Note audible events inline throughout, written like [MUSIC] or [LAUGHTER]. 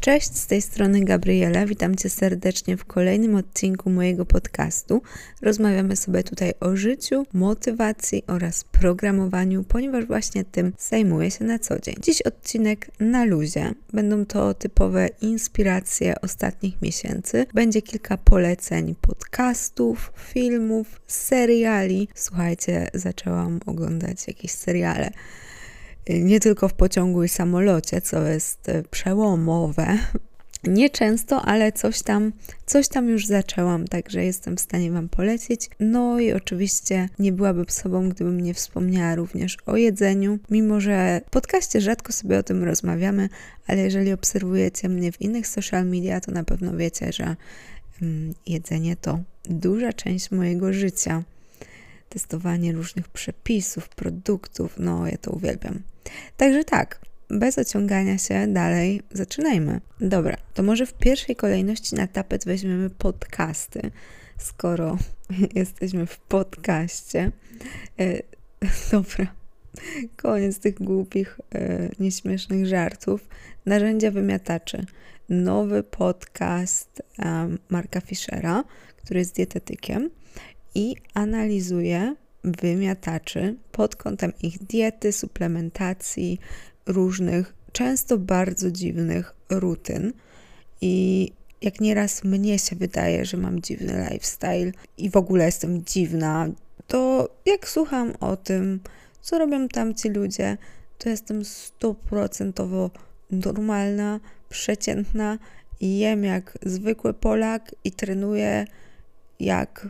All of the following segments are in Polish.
Cześć, z tej strony Gabriela. Witam Cię serdecznie w kolejnym odcinku mojego podcastu. Rozmawiamy sobie tutaj o życiu, motywacji oraz programowaniu, ponieważ właśnie tym zajmuję się na co dzień. Dziś odcinek na luzie. Będą to typowe inspiracje ostatnich miesięcy. Będzie kilka poleceń podcastów, filmów, seriali. Słuchajcie, zaczęłam oglądać jakieś seriale nie tylko w pociągu i samolocie, co jest e, przełomowe. [LAUGHS] Nie często, ale coś tam, coś tam już zaczęłam, także jestem w stanie Wam polecić. No i oczywiście nie byłabym sobą, gdybym nie wspomniała również o jedzeniu, mimo że w podcaście rzadko sobie o tym rozmawiamy, ale jeżeli obserwujecie mnie w innych social media, to na pewno wiecie, że mm, jedzenie to duża część mojego życia testowanie różnych przepisów, produktów, no ja to uwielbiam. Także tak, bez ociągania się dalej zaczynajmy. Dobra, to może w pierwszej kolejności na tapet weźmiemy podcasty, skoro [LAUGHS] jesteśmy w podcaście. E, [LAUGHS] dobra, koniec tych głupich, e, nieśmiesznych żartów. Narzędzia wymiataczy. Nowy podcast e, Marka Fischera, który jest dietetykiem i analizuje wymiataczy pod kątem ich diety, suplementacji, różnych, często bardzo dziwnych rutyn. I jak nieraz mnie się wydaje, że mam dziwny lifestyle i w ogóle jestem dziwna, to jak słucham o tym, co robią tamci ludzie, to jestem stuprocentowo normalna, przeciętna jem jak zwykły Polak i trenuję jak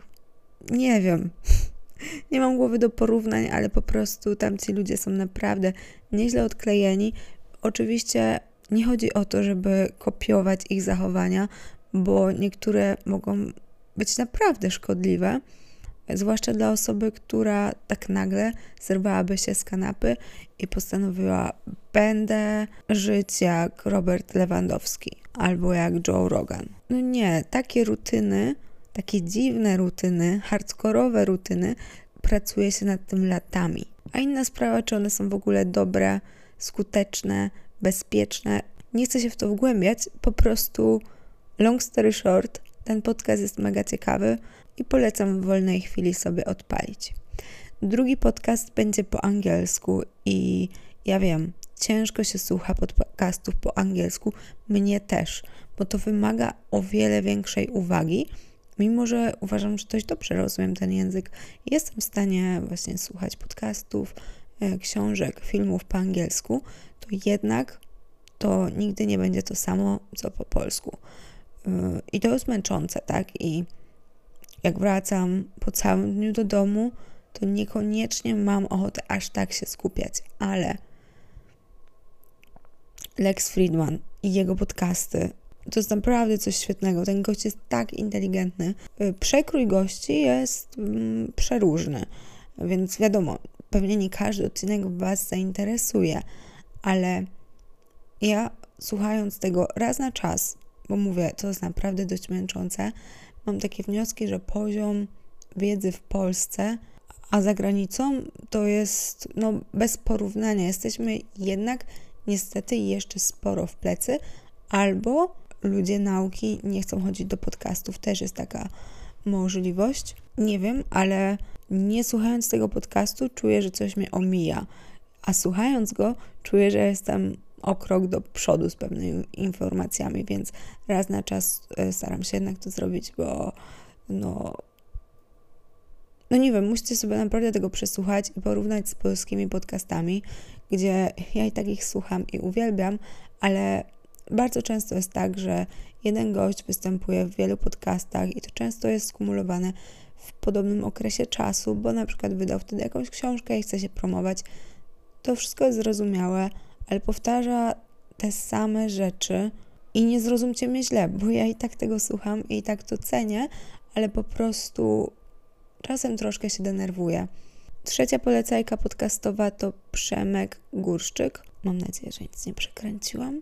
nie wiem. [LAUGHS] Nie mam głowy do porównań, ale po prostu tamci ludzie są naprawdę nieźle odklejeni. Oczywiście nie chodzi o to, żeby kopiować ich zachowania, bo niektóre mogą być naprawdę szkodliwe, zwłaszcza dla osoby, która tak nagle zerwałaby się z kanapy i postanowiła: Będę żyć jak Robert Lewandowski albo jak Joe Rogan. No nie, takie rutyny takie dziwne rutyny, hardkorowe rutyny, pracuje się nad tym latami. A inna sprawa, czy one są w ogóle dobre, skuteczne, bezpieczne. Nie chcę się w to wgłębiać, po prostu long story short, ten podcast jest mega ciekawy i polecam w wolnej chwili sobie odpalić. Drugi podcast będzie po angielsku i ja wiem, ciężko się słucha podcastów po angielsku, mnie też, bo to wymaga o wiele większej uwagi mimo że uważam, że dość dobrze rozumiem ten język, jestem w stanie właśnie słuchać podcastów, e, książek, filmów po angielsku, to jednak to nigdy nie będzie to samo, co po polsku. E, I to jest męczące, tak? I jak wracam po całym dniu do domu, to niekoniecznie mam ochotę aż tak się skupiać, ale Lex Friedman i jego podcasty to jest naprawdę coś świetnego. Ten gość jest tak inteligentny. Y, przekrój gości jest mm, przeróżny, więc wiadomo, pewnie nie każdy odcinek Was zainteresuje, ale ja słuchając tego raz na czas, bo mówię, to jest naprawdę dość męczące, mam takie wnioski, że poziom wiedzy w Polsce, a za granicą to jest no, bez porównania. Jesteśmy jednak niestety jeszcze sporo w plecy, albo ludzie nauki nie chcą chodzić do podcastów, też jest taka możliwość. Nie wiem, ale nie słuchając tego podcastu, czuję, że coś mnie omija, a słuchając go, czuję, że jestem o krok do przodu z pewnymi informacjami, więc raz na czas e, staram się jednak to zrobić, bo no. No nie wiem, musicie sobie naprawdę tego przesłuchać i porównać z polskimi podcastami, gdzie ja i tak ich słucham i uwielbiam, ale bardzo często jest tak, że jeden gość występuje w wielu podcastach i to często jest skumulowane w podobnym okresie czasu, bo na przykład wydał wtedy jakąś książkę i chce się promować. To wszystko jest zrozumiałe, ale powtarza te same rzeczy i nie zrozumcie mnie źle, bo ja i tak tego słucham i tak to cenię, ale po prostu czasem troszkę się denerwuję. Trzecia polecajka podcastowa to Przemek Górszczyk. Mam nadzieję, że nic nie przekręciłam.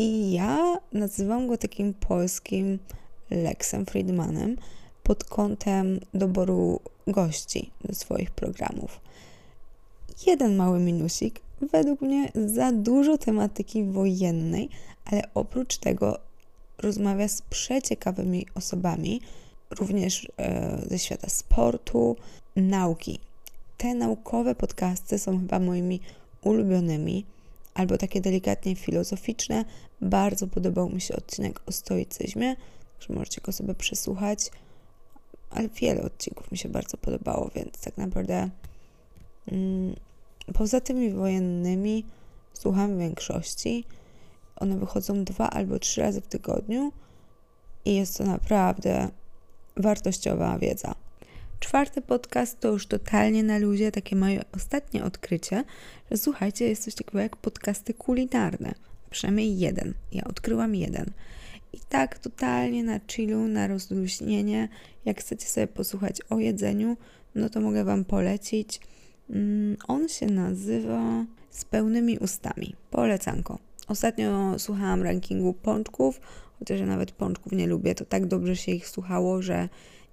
I ja nazywam go takim polskim Lexem Friedmanem pod kątem doboru gości do swoich programów. Jeden mały minusik. Według mnie za dużo tematyki wojennej, ale oprócz tego rozmawia z przeciekawymi osobami, również e, ze świata sportu, nauki. Te naukowe podcasty są chyba moimi ulubionymi, albo takie delikatnie filozoficzne. Bardzo podobał mi się odcinek o stoicyzmie, że możecie go sobie przesłuchać, ale wiele odcinków mi się bardzo podobało, więc tak naprawdę mm, poza tymi wojennymi słucham większości. One wychodzą dwa albo trzy razy w tygodniu i jest to naprawdę wartościowa wiedza. Czwarty podcast to już totalnie na luzie, takie moje ostatnie odkrycie, że słuchajcie, jest coś takiego jak podcasty kulinarne. Przynajmniej jeden. Ja odkryłam jeden. I tak totalnie na chillu, na rozluźnienie. Jak chcecie sobie posłuchać o jedzeniu, no to mogę Wam polecić. Mm, on się nazywa Z pełnymi ustami. Polecanko. Ostatnio słuchałam rankingu pączków, chociaż ja nawet pączków nie lubię, to tak dobrze się ich słuchało, że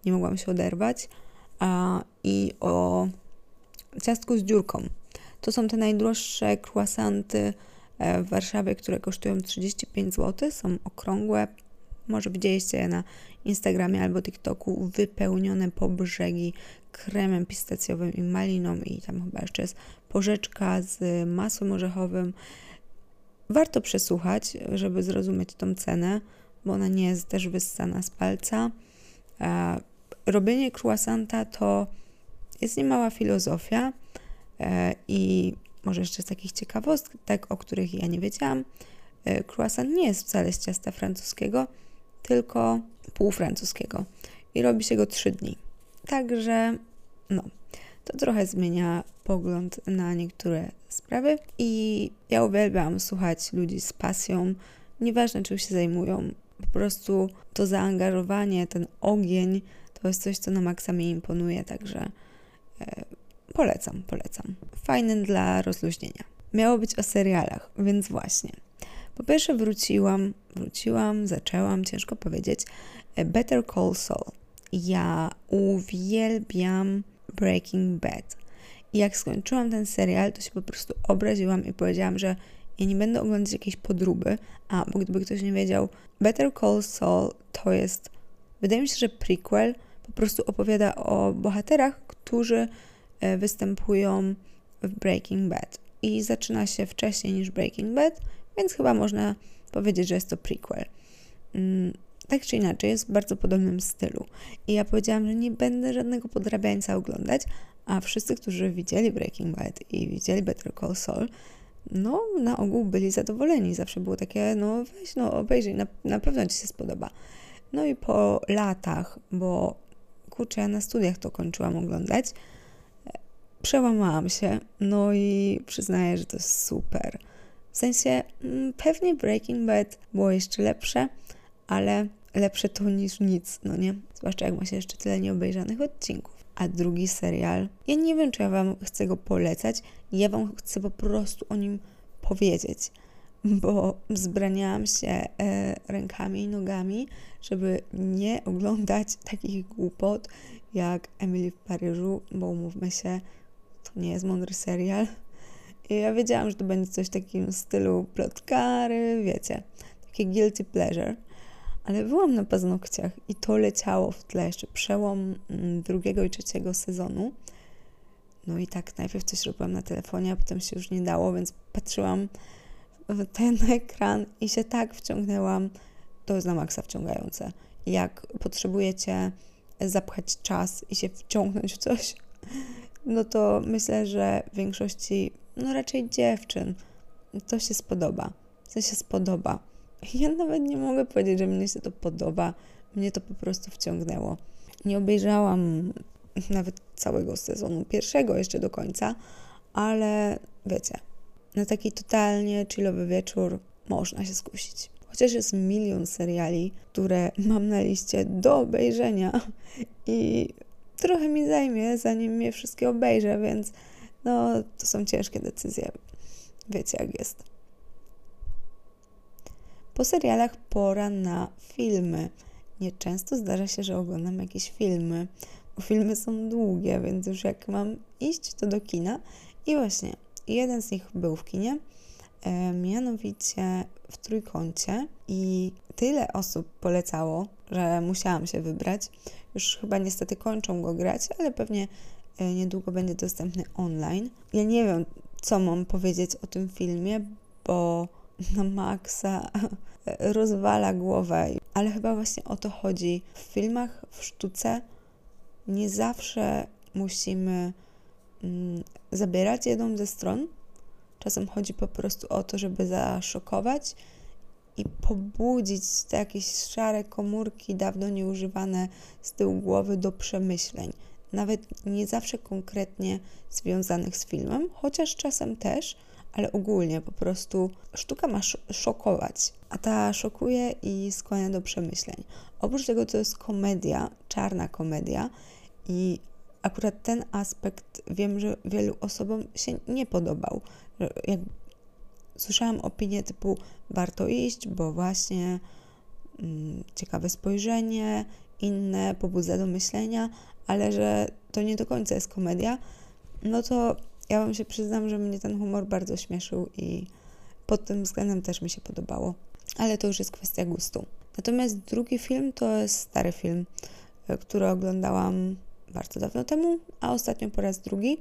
nie mogłam się oderwać. I o ciastku z dziurką. To są te najdroższe croissanty e, w Warszawie, które kosztują 35 zł, są okrągłe. Może widzieliście je na Instagramie albo TikToku, wypełnione po brzegi kremem pistacjowym i maliną i tam chyba jeszcze jest porzeczka z masłem orzechowym. Warto przesłuchać, żeby zrozumieć tą cenę, bo ona nie jest też wyssana z palca. Robienie croissanta to jest niemała filozofia e, i może jeszcze z takich ciekawostek, o których ja nie wiedziałam. E, croissant nie jest wcale z ciasta francuskiego, tylko półfrancuskiego i robi się go trzy dni. Także no, to trochę zmienia pogląd na niektóre sprawy i ja uwielbiam słuchać ludzi z pasją, nieważne czym się zajmują, po prostu to zaangażowanie, ten ogień to jest coś, co na maksa mi imponuje, także e, polecam, polecam. Fajny dla rozluźnienia. Miało być o serialach, więc właśnie. Po pierwsze wróciłam, wróciłam, zaczęłam, ciężko powiedzieć, e, Better Call Saul. Ja uwielbiam Breaking Bad. I jak skończyłam ten serial, to się po prostu obraziłam i powiedziałam, że ja nie będę oglądać jakiejś podróby. A, bo gdyby ktoś nie wiedział, Better Call Saul to jest, wydaje mi się, że prequel po prostu opowiada o bohaterach, którzy e, występują w Breaking Bad. I zaczyna się wcześniej niż Breaking Bad, więc chyba można powiedzieć, że jest to prequel. Mm, tak czy inaczej, jest w bardzo podobnym stylu. I ja powiedziałam, że nie będę żadnego podrabiańca oglądać, a wszyscy, którzy widzieli Breaking Bad i widzieli Better Call Saul, no na ogół byli zadowoleni. Zawsze było takie, no weź, no obejrzyj, na, na pewno Ci się spodoba. No i po latach, bo kurczę, ja na studiach to kończyłam oglądać, przełamałam się, no i przyznaję, że to jest super. W sensie, mm, pewnie Breaking Bad było jeszcze lepsze, ale lepsze to niż nic, no nie? Zwłaszcza jak ma się jeszcze tyle nieobejrzanych odcinków. A drugi serial, ja nie wiem, czy ja Wam chcę go polecać, ja Wam chcę po prostu o nim powiedzieć, bo zbraniałam się e, rękami i nogami, żeby nie oglądać takich głupot jak Emily w Paryżu, bo umówmy się, to nie jest mądry serial. I ja wiedziałam, że to będzie coś w takim stylu plotkary, wiecie, takie guilty pleasure ale byłam na paznokciach i to leciało w tle, jeszcze przełom mm, drugiego i trzeciego sezonu. No i tak najpierw coś robiłam na telefonie, a potem się już nie dało, więc patrzyłam ten [LAUGHS] ekran i się tak wciągnęłam. To jest na maksa wciągające. Jak potrzebujecie zapchać czas i się wciągnąć w coś, [LAUGHS] no to myślę, że większości, no raczej dziewczyn, to się spodoba. To się spodoba. [LAUGHS] Ja nawet nie mogę powiedzieć, że mnie się to podoba. Mnie to po prostu wciągnęło. Nie obejrzałam nawet całego sezonu pierwszego jeszcze do końca, ale wiecie, na taki totalnie chillowy wieczór można się skusić. Chociaż jest milion seriali, które mam na liście do obejrzenia i trochę mi zajmie, zanim mnie wszystkie obejrzę, więc no, to są ciężkie decyzje. Wiecie, jak jest. Po serialach pora na filmy. Nieczęsto zdarza się, że oglądam jakieś filmy, bo filmy są długie, więc już jak mam iść, to do kina. I właśnie, jeden z nich był w kinie, e, mianowicie w trójkącie i tyle osób polecało, że musiałam się wybrać. Już chyba niestety kończą go grać, ale pewnie e, niedługo będzie dostępny online. Ja nie wiem, co mam powiedzieć o tym filmie, bo na maksa [LAUGHS] rozwala głowę, ale chyba właśnie o to chodzi. W filmach, w sztuce nie zawsze musimy zabierać jedną ze stron. Czasem chodzi po prostu o to, żeby zaszokować i pobudzić te jakieś szare komórki, dawno nieużywane z tyłu głowy do przemyśleń. Nawet nie zawsze konkretnie związanych z filmem, chociaż czasem też, ale ogólnie po prostu sztuka ma szokować, a ta szokuje i skłania do przemyśleń. Oprócz tego to jest komedia, czarna komedia i akurat ten aspekt wiem, że wielu osobom się nie podobał. Jak słyszałam opinie typu warto iść, bo właśnie mm, ciekawe spojrzenie, inne pobudza do myślenia, ale że to nie do końca jest komedia, no to ja Wam się przyznam, że mnie ten humor bardzo śmieszył i pod tym względem też mi się podobało. Ale to już jest kwestia gustu. Natomiast drugi film to jest stary film, e, który oglądałam bardzo dawno temu, a ostatnio po raz drugi.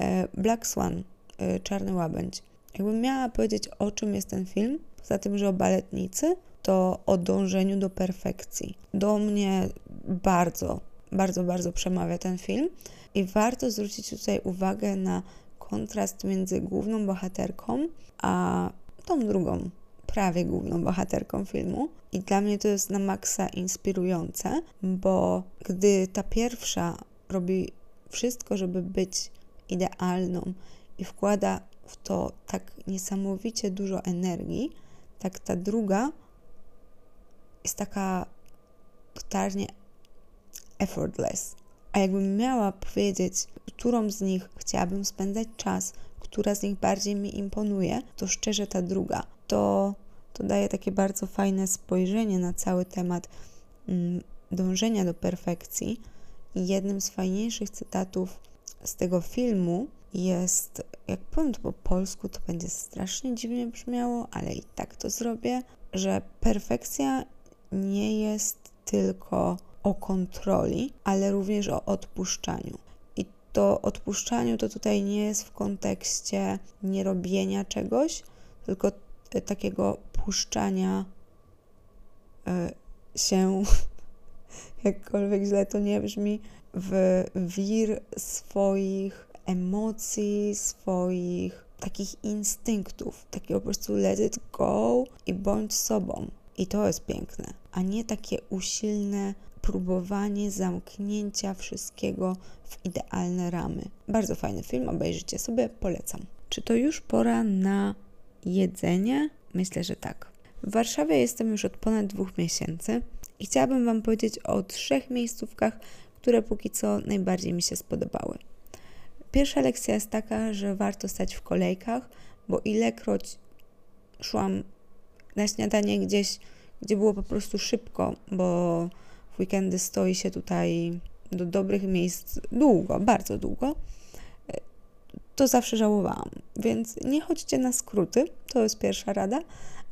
E, Black Swan, e, Czarny Łabędź. Jakbym miała powiedzieć, o czym jest ten film, poza tym, że o baletnicy, to o dążeniu do perfekcji. Do mnie bardzo, bardzo, bardzo przemawia ten film i warto zwrócić tutaj uwagę na kontrast między główną bohaterką a tą drugą, prawie główną bohaterką filmu. I dla mnie to jest na maksa inspirujące, bo gdy ta pierwsza robi wszystko, żeby być idealną i wkłada w to tak niesamowicie dużo energii, tak ta druga jest taka totalnie effortless. A jakbym miała powiedzieć, którą z nich chciałabym spędzać czas, która z nich bardziej mi imponuje, to szczerze ta druga. To, to daje takie bardzo fajne spojrzenie na cały temat mm, dążenia do perfekcji. I jednym z fajniejszych cytatów z tego filmu jest, jak powiem to po polsku, to będzie strasznie dziwnie brzmiało, ale i tak to zrobię, że perfekcja nie jest tylko o kontroli, ale również o odpuszczaniu. I to odpuszczaniu to tutaj nie jest w kontekście nierobienia czegoś, tylko takiego puszczania e, się, [LAUGHS] jakkolwiek źle to nie brzmi, w wir swoich emocji, swoich takich instynktów, takiego po prostu let it go i bądź sobą. I to jest piękne, a nie takie usilne próbowanie zamknięcia wszystkiego w idealne ramy. Bardzo fajny film, obejrzyjcie sobie, polecam. Czy to już pora na jedzenie? Myślę, że tak. W Warszawie jestem już od ponad dwóch miesięcy i chciałabym Wam powiedzieć o trzech miejscówkach, które póki co najbardziej mi się spodobały. Pierwsza lekcja jest taka, że warto stać w kolejkach, bo ilekroć szłam na śniadanie gdzieś, gdzie było po prostu szybko, bo w weekendy stoi się tutaj do dobrych miejsc długo, bardzo długo, to zawsze żałowałam. Więc nie chodźcie na skróty, to jest pierwsza rada.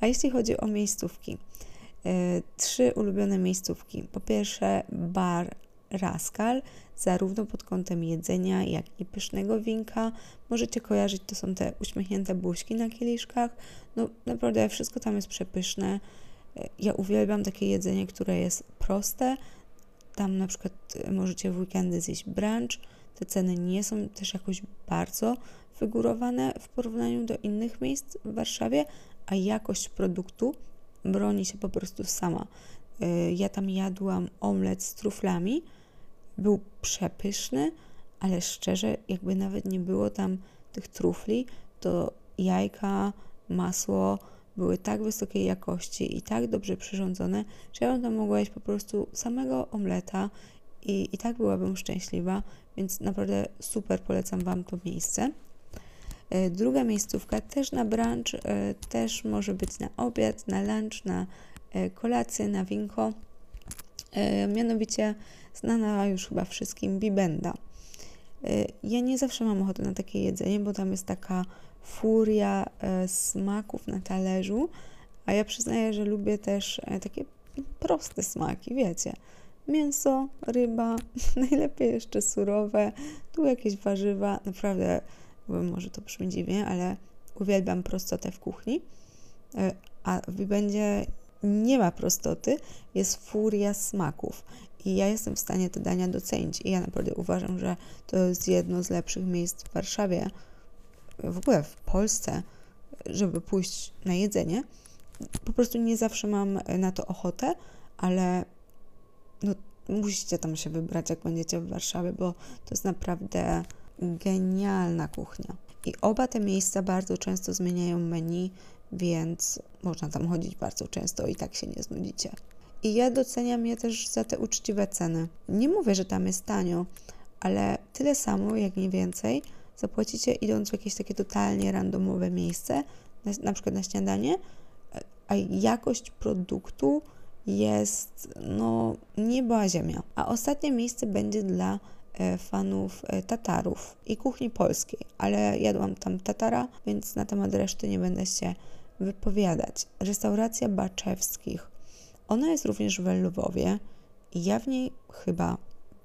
A jeśli chodzi o miejscówki, e, trzy ulubione miejscówki. Po pierwsze, bar Raskal, zarówno pod kątem jedzenia, jak i pysznego winka. Możecie kojarzyć, to są te uśmiechnięte buźki na kieliszkach. No naprawdę wszystko tam jest przepyszne. Ja uwielbiam takie jedzenie, które jest proste. Tam na przykład możecie w weekendy zjeść brunch. Te ceny nie są też jakoś bardzo wygórowane w porównaniu do innych miejsc w Warszawie, a jakość produktu broni się po prostu sama. Y, ja tam jadłam omlet z truflami, był przepyszny, ale szczerze, jakby nawet nie było tam tych trufli, to jajka, masło, były tak wysokiej jakości i tak dobrze przyrządzone, że ja bym tam mogła jeść po prostu samego omleta i, i tak byłabym szczęśliwa, więc naprawdę super polecam Wam to miejsce. E, druga miejscówka też na brunch, e, też może być na obiad, na lunch, na e, kolację, na winko. Mianowicie znana już chyba wszystkim Bibenda. ja nie zawsze mam ochotę na takie jedzenie, bo tam jest taka furia smaków na talerzu, a ja przyznaję, że lubię też takie proste smaki, wiecie. Mięso, ryba, [LAUGHS] najlepiej jeszcze surowe, tu jakieś warzywa. Naprawdę, może to brzmi dziwnie, ale uwielbiam prostotę w kuchni. E, a w będzie nie ma prostoty, jest furia smaków. I ja jestem w stanie te dania docenić. I ja naprawdę uważam, że to jest jedno z lepszych miejsc w Warszawie, w ogóle w Polsce, żeby pójść na jedzenie. Po prostu nie zawsze mam na to ochotę, ale no, musicie tam się wybrać, jak będziecie w Warszawie, bo to jest naprawdę genialna kuchnia. I oba te miejsca bardzo często zmieniają menu, więc można tam chodzić bardzo często i tak się nie znudzicie. I ja doceniam je też za te uczciwe ceny. Nie mówię, że tam jest tanio, ale tyle samo, jak nie więcej, zapłacicie idąc w jakieś takie totalnie randomowe miejsce, na, na przykład na śniadanie, a jakość produktu jest no nieba ziemia. A ostatnie miejsce będzie dla e, fanów e, Tatarów i kuchni polskiej, ale jadłam tam Tatara, więc na temat reszty nie będę się wypowiadać. Restauracja Baczewskich. Ona jest również w Lwowie i ja w niej chyba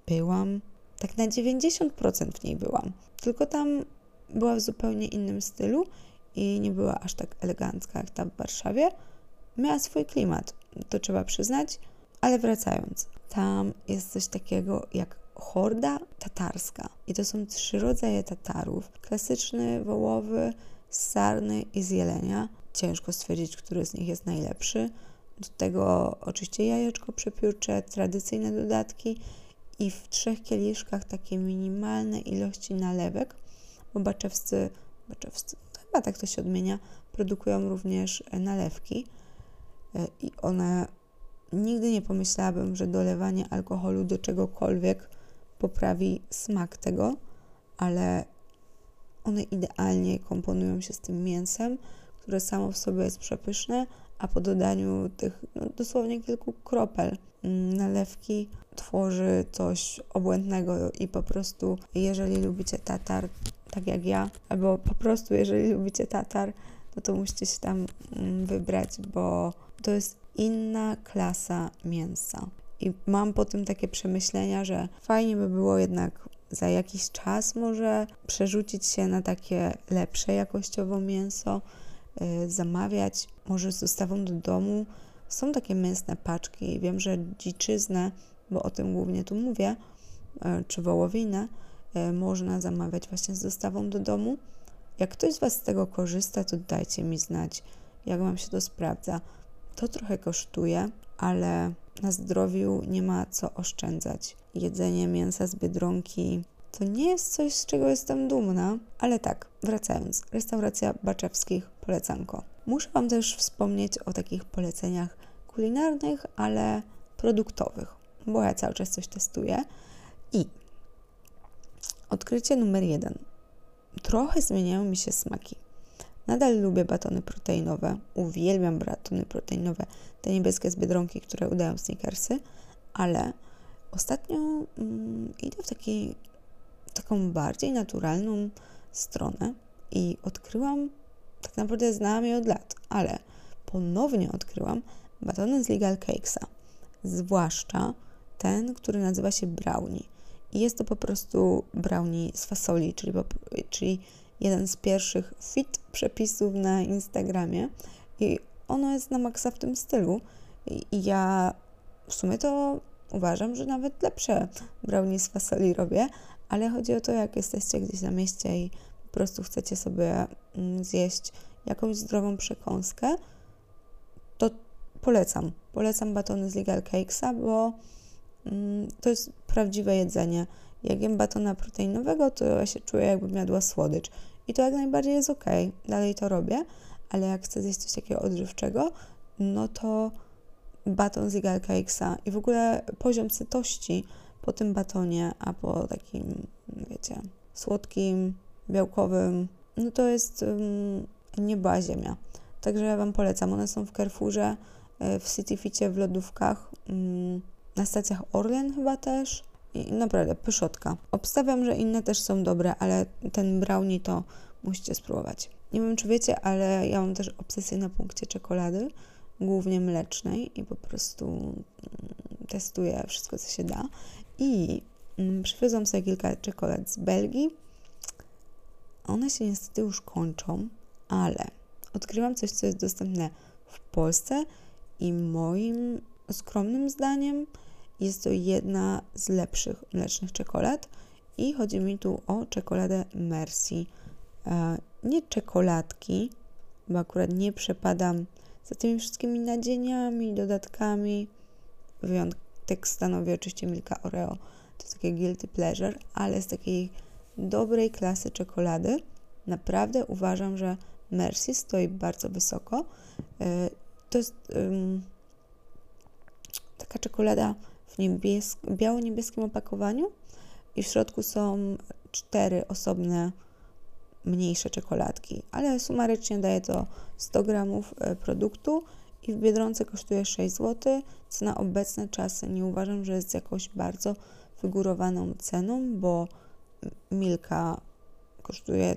byłam, tak na 90% w niej byłam. Tylko tam była w zupełnie innym stylu i nie była aż tak elegancka jak ta w Warszawie. Miała swój klimat to trzeba przyznać. Ale wracając, tam jest coś takiego jak horda tatarska. I to są trzy rodzaje tatarów. Klasyczny, wołowy, sarny i z jelenia. Ciężko stwierdzić, który z nich jest najlepszy. Do tego oczywiście jajeczko przepiórcze, tradycyjne dodatki i w trzech kieliszkach takie minimalne ilości nalewek, bo baczewscy, baczewscy, chyba tak to się odmienia, produkują również nalewki i one nigdy nie pomyślałabym, że dolewanie alkoholu do czegokolwiek poprawi smak tego, ale one idealnie komponują się z tym mięsem, które samo w sobie jest przepyszne, a po dodaniu tych no, dosłownie kilku kropel mm, nalewki tworzy coś obłędnego i po prostu jeżeli lubicie tatar, tak jak ja, albo po prostu jeżeli lubicie tatar, no to musicie się tam mm, wybrać, bo to jest inna klasa mięsa. I mam po tym takie przemyślenia, że fajnie by było jednak za jakiś czas może przerzucić się na takie lepsze jakościowo mięso, yy, zamawiać może z dostawą do domu. Są takie mięsne paczki. Wiem, że dziczyznę, bo o tym głównie tu mówię, yy, czy wołowinę, yy, można zamawiać właśnie z dostawą do domu. Jak ktoś z Was z tego korzysta, to dajcie mi znać, jak Wam się to sprawdza. To trochę kosztuje, ale na zdrowiu nie ma co oszczędzać. Jedzenie mięsa z biedronki to nie jest coś, z czego jestem dumna, ale tak, wracając, restauracja Baczewskich polecanko. Muszę Wam też wspomnieć o takich poleceniach kulinarnych, ale produktowych, bo ja cały czas coś testuję. I odkrycie numer jeden. Trochę zmieniają mi się smaki. Nadal lubię batony proteinowe, uwielbiam batony proteinowe, te niebieskie z Biedronki, które udają sneakersy, ale ostatnio mm, idę w taki, taką bardziej naturalną stronę i odkryłam, tak naprawdę znałam je od lat, ale ponownie odkryłam batony z Legal Cakesa, zwłaszcza ten, który nazywa się brownie. I jest to po prostu brownie z fasoli, czyli, czyli jeden z pierwszych fit przepisów na Instagramie i ono jest na maksa w tym stylu. I ja w sumie to uważam, że nawet lepsze brownie z fasoli robię, ale chodzi o to, jak jesteście gdzieś na mieście i po prostu chcecie sobie mm, zjeść jakąś zdrową przekąskę, to polecam. Polecam batony z Legal Cakesa, bo mm, to jest prawdziwe jedzenie. Jak jem batona proteinowego, to ja się czuję, jakbym jadła słodycz. I to jak najbardziej jest ok, dalej to robię, ale jak chcę zjeść coś takiego odżywczego, no to baton z Eagle Cakesa i w ogóle poziom sytości po tym batonie, a po takim, wiecie, słodkim, białkowym, no to jest um, nieba ziemia. Także ja Wam polecam. One są w Carrefourze, e, w Cityficie, w lodówkach, um, na stacjach Orlen chyba też. I naprawdę, pyszotka. Obstawiam, że inne też są dobre, ale ten brownie to musicie spróbować. Nie wiem, czy wiecie, ale ja mam też obsesję na punkcie czekolady, głównie mlecznej i po prostu mm, testuję wszystko, co się da. I mm, przywiozłam sobie kilka czekolad z Belgii. One się niestety już kończą, ale odkryłam coś, co jest dostępne w Polsce i moim skromnym zdaniem jest to jedna z lepszych mlecznych czekolad i chodzi mi tu o czekoladę Mercy. E, nie czekoladki, bo akurat nie przepadam za tymi wszystkimi nadzieniami, dodatkami. Wyjątek stanowi oczywiście Milka Oreo. To jest takie guilty pleasure, ale z takiej dobrej klasy czekolady naprawdę uważam, że Mercy stoi bardzo wysoko. E, to jest um, taka czekolada w niebiesk- biało-niebieskim opakowaniu i w środku są cztery osobne mniejsze czekoladki, ale sumarycznie daje to 100 gramów e, produktu i w Biedronce kosztuje 6 zł, co na obecne czasy nie uważam, że jest jakąś bardzo wygórowaną ceną, bo Milka kosztuje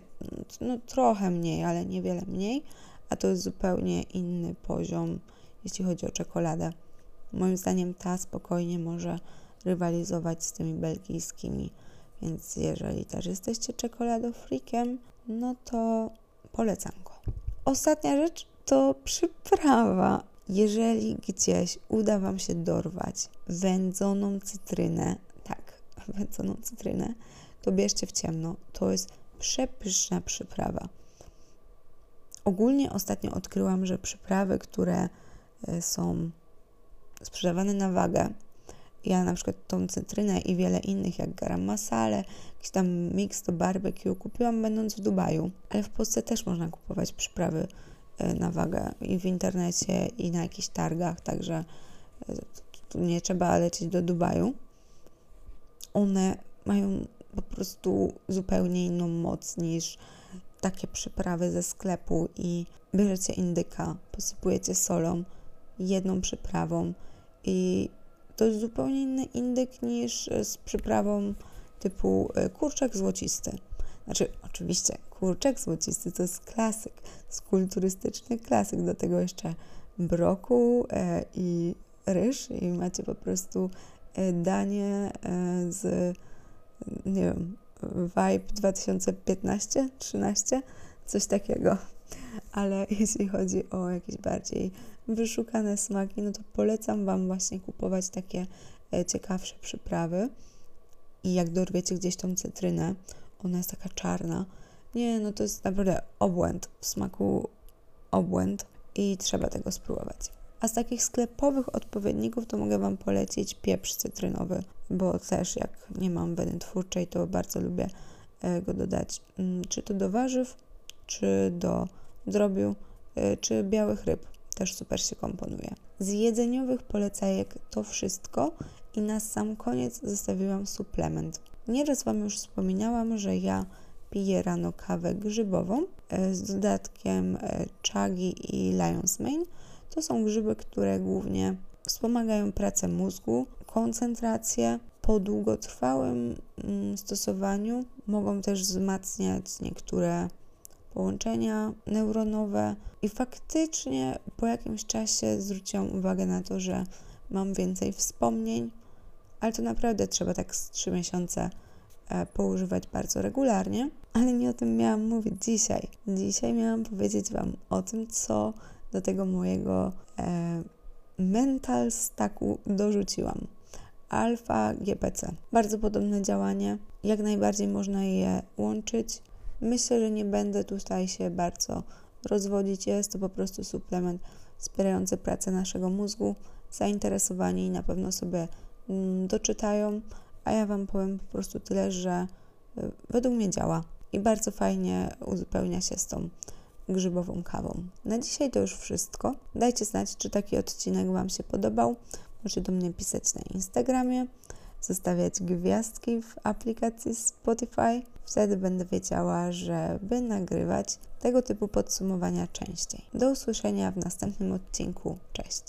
no, trochę mniej, ale niewiele mniej, a to jest zupełnie inny poziom, jeśli chodzi o czekoladę. Moim zdaniem ta spokojnie może rywalizować z tymi belgijskimi, więc jeżeli też jesteście czekoladofreakiem, no to polecam go. Ostatnia rzecz to przyprawa. Jeżeli gdzieś uda Wam się dorwać wędzoną cytrynę, tak, [LAUGHS] wędzoną cytrynę, to bierzcie w ciemno. To jest przepyszna przyprawa. Ogólnie ostatnio odkryłam, że przyprawy, które e, są sprzedawane na wagę, ja na przykład tą cytrynę i wiele innych, jak garam masale, jakiś tam mix do barbecue kupiłam będąc w Dubaju, ale w Polsce też można kupować przyprawy e, na wagę i w internecie i na jakichś targach, także e, nie trzeba lecieć do Dubaju. One mają po prostu zupełnie inną moc niż takie przyprawy ze sklepu i bierzecie indyka, posypujecie solą, jedną przyprawą i to jest zupełnie inny indyk niż z przyprawą typu e, kurczak złocisty. Znaczy, oczywiście, kurczak złocisty to jest klasyk, jest kulturystyczny klasyk, do tego jeszcze broku e, i ryż i macie po prostu e, danie e, z, nie wiem, Vibe 2015-13, coś takiego. Ale jeśli chodzi o jakieś bardziej wyszukane smaki, no to polecam Wam właśnie kupować takie e, ciekawsze przyprawy. I jak dorwiecie gdzieś tą cytrynę, ona jest taka czarna. Nie, no to jest naprawdę obłęd, w smaku obłęd i trzeba tego spróbować. A z takich sklepowych odpowiedników to mogę Wam polecić pieprz cytrynowy, bo też jak nie mam weny twórczej, to bardzo lubię e, go dodać, mm, czy to do warzyw, czy do drobiu, e, czy białych ryb. Też super się komponuje. Z jedzeniowych polecajek to wszystko i na sam koniec zostawiłam suplement. Nieraz Wam już wspominałam, że ja piję rano kawę grzybową e, z dodatkiem chagi i lion's mane, to są grzyby, które głównie wspomagają pracę mózgu, koncentrację. Po długotrwałym mm, stosowaniu mogą też wzmacniać niektóre połączenia neuronowe i faktycznie po jakimś czasie zwróciłam uwagę na to, że mam więcej wspomnień, ale to naprawdę trzeba tak z 3 miesiące e, poużywać bardzo regularnie, ale nie o tym miałam mówić dzisiaj. Dzisiaj miałam powiedzieć Wam o tym, co do tego mojego e, mental stacku dorzuciłam. Alfa GPC. Bardzo podobne działanie. Jak najbardziej można je łączyć. Myślę, że nie będę tutaj się bardzo rozwodzić. Jest to po prostu suplement wspierający pracę naszego mózgu. Zainteresowani na pewno sobie mm, doczytają, a ja Wam powiem po prostu tyle, że y, według mnie działa i bardzo fajnie uzupełnia się z tą grzybową kawą. Na dzisiaj to już wszystko. Dajcie znać, czy taki odcinek Wam się podobał. Możecie do mnie pisać na Instagramie, zostawiać gwiazdki w aplikacji Spotify. Wtedy będę wiedziała, żeby nagrywać tego typu podsumowania częściej. Do usłyszenia w następnym odcinku. Cześć!